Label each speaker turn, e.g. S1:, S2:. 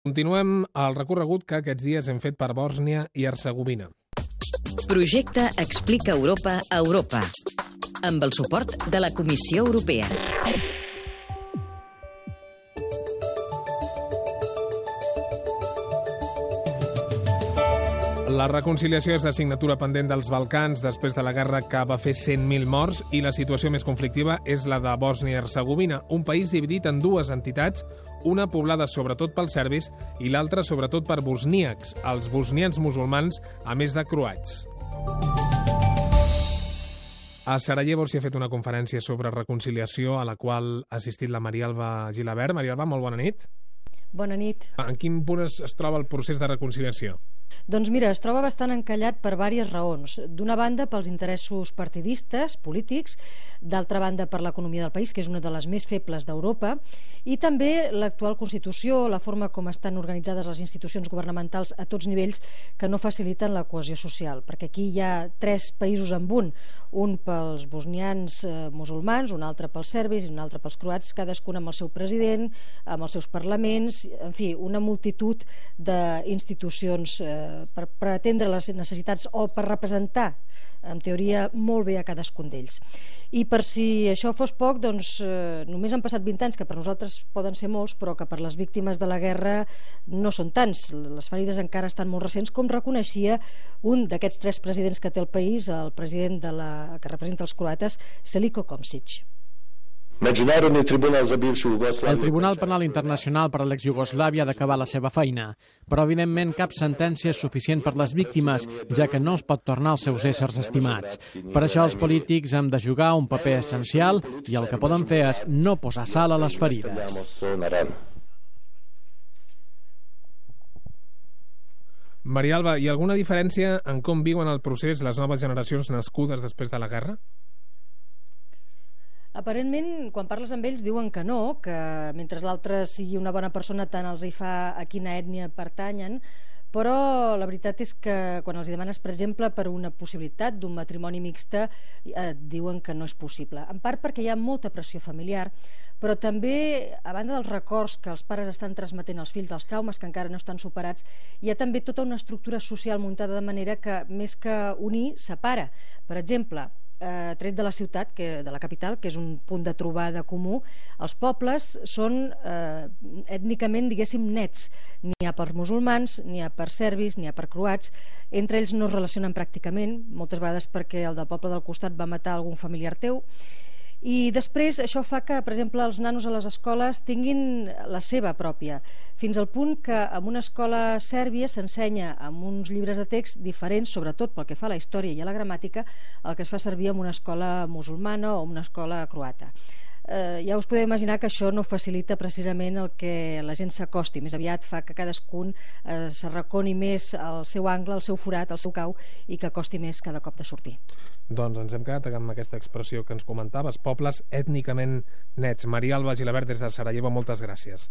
S1: Continuem el recorregut que aquests dies hem fet per Bòsnia i Hercegovina.
S2: Projecte Explica Europa a Europa amb el suport de la Comissió Europea.
S1: La reconciliació és l'assignatura pendent dels Balcans després de la guerra que va fer 100.000 morts i la situació més conflictiva és la de Bòsnia i Hercegovina, un país dividit en dues entitats, una poblada sobretot pels serbis i l'altra sobretot per bosníacs, els bosnians musulmans, a més de croats. A Sarajevo s'hi ha fet una conferència sobre reconciliació a la qual ha assistit la Marialba Gilabert. Marialba, molt bona nit.
S3: Bona nit.
S1: En quin punt es, es troba el procés de reconciliació?
S3: Doncs mira, es troba bastant encallat per diverses raons. D'una banda, pels interessos partidistes, polítics, d'altra banda, per l'economia del país, que és una de les més febles d'Europa, i també l'actual Constitució, la forma com estan organitzades les institucions governamentals a tots nivells, que no faciliten la cohesió social, perquè aquí hi ha tres països en un, un pels bosnians eh, musulmans, un altre pels serbis i un altre pels croats, cadascun amb el seu president, amb els seus parlaments, en fi, una multitud d'institucions eh, per, per atendre les necessitats o per representar en teoria molt bé a cadascun d'ells. I per si això fos poc, doncs eh, només han passat 20 anys, que per nosaltres poden ser molts, però que per les víctimes de la guerra no són tants. Les ferides encara estan molt recents, com reconeixia un d'aquests tres presidents que té el país, el president de la, que representa els croates, Seliko Komsic.
S4: Međunarodni tribunal za bivšu Jugoslaviju...
S5: El Tribunal Penal Internacional per a l'ex-Jugoslàvia ha d'acabar la seva feina, però evidentment cap sentència és suficient per les víctimes, ja que no es pot tornar als seus éssers estimats. Per això els polítics hem de jugar un paper essencial i el que poden fer és no posar sal a les ferides.
S1: Maria Alba, hi ha alguna diferència en com viuen el procés les noves generacions nascudes després de la guerra?
S3: Aparentment, quan parles amb ells, diuen que no, que mentre l'altre sigui una bona persona tant els hi fa a quina ètnia pertanyen, però la veritat és que quan els demanes, per exemple, per una possibilitat d'un matrimoni mixta, eh, diuen que no és possible. En part perquè hi ha molta pressió familiar, però també, a banda dels records que els pares estan transmetent als fills, els traumes que encara no estan superats, hi ha també tota una estructura social muntada de manera que, més que unir, separa. Per exemple, eh, tret de la ciutat, que, de la capital, que és un punt de trobada comú, els pobles són eh, ètnicament, diguéssim, nets. N'hi ha per musulmans, n'hi ha per serbis, n'hi ha per croats. Entre ells no es relacionen pràcticament, moltes vegades perquè el del poble del costat va matar algun familiar teu, i després això fa que, per exemple, els nanos a les escoles tinguin la seva pròpia, fins al punt que en una escola sèrbia s'ensenya amb uns llibres de text diferents, sobretot pel que fa a la història i a la gramàtica, el que es fa servir en una escola musulmana o una escola croata eh, ja us podeu imaginar que això no facilita precisament el que la gent s'acosti, més aviat fa que cadascun eh, s'arraconi més al seu angle, al seu forat, al seu cau i que costi més cada cop de sortir.
S1: Doncs ens hem quedat amb aquesta expressió que ens comentaves, pobles ètnicament nets. Maria Alba Gilabert des de Sarajevo, moltes gràcies.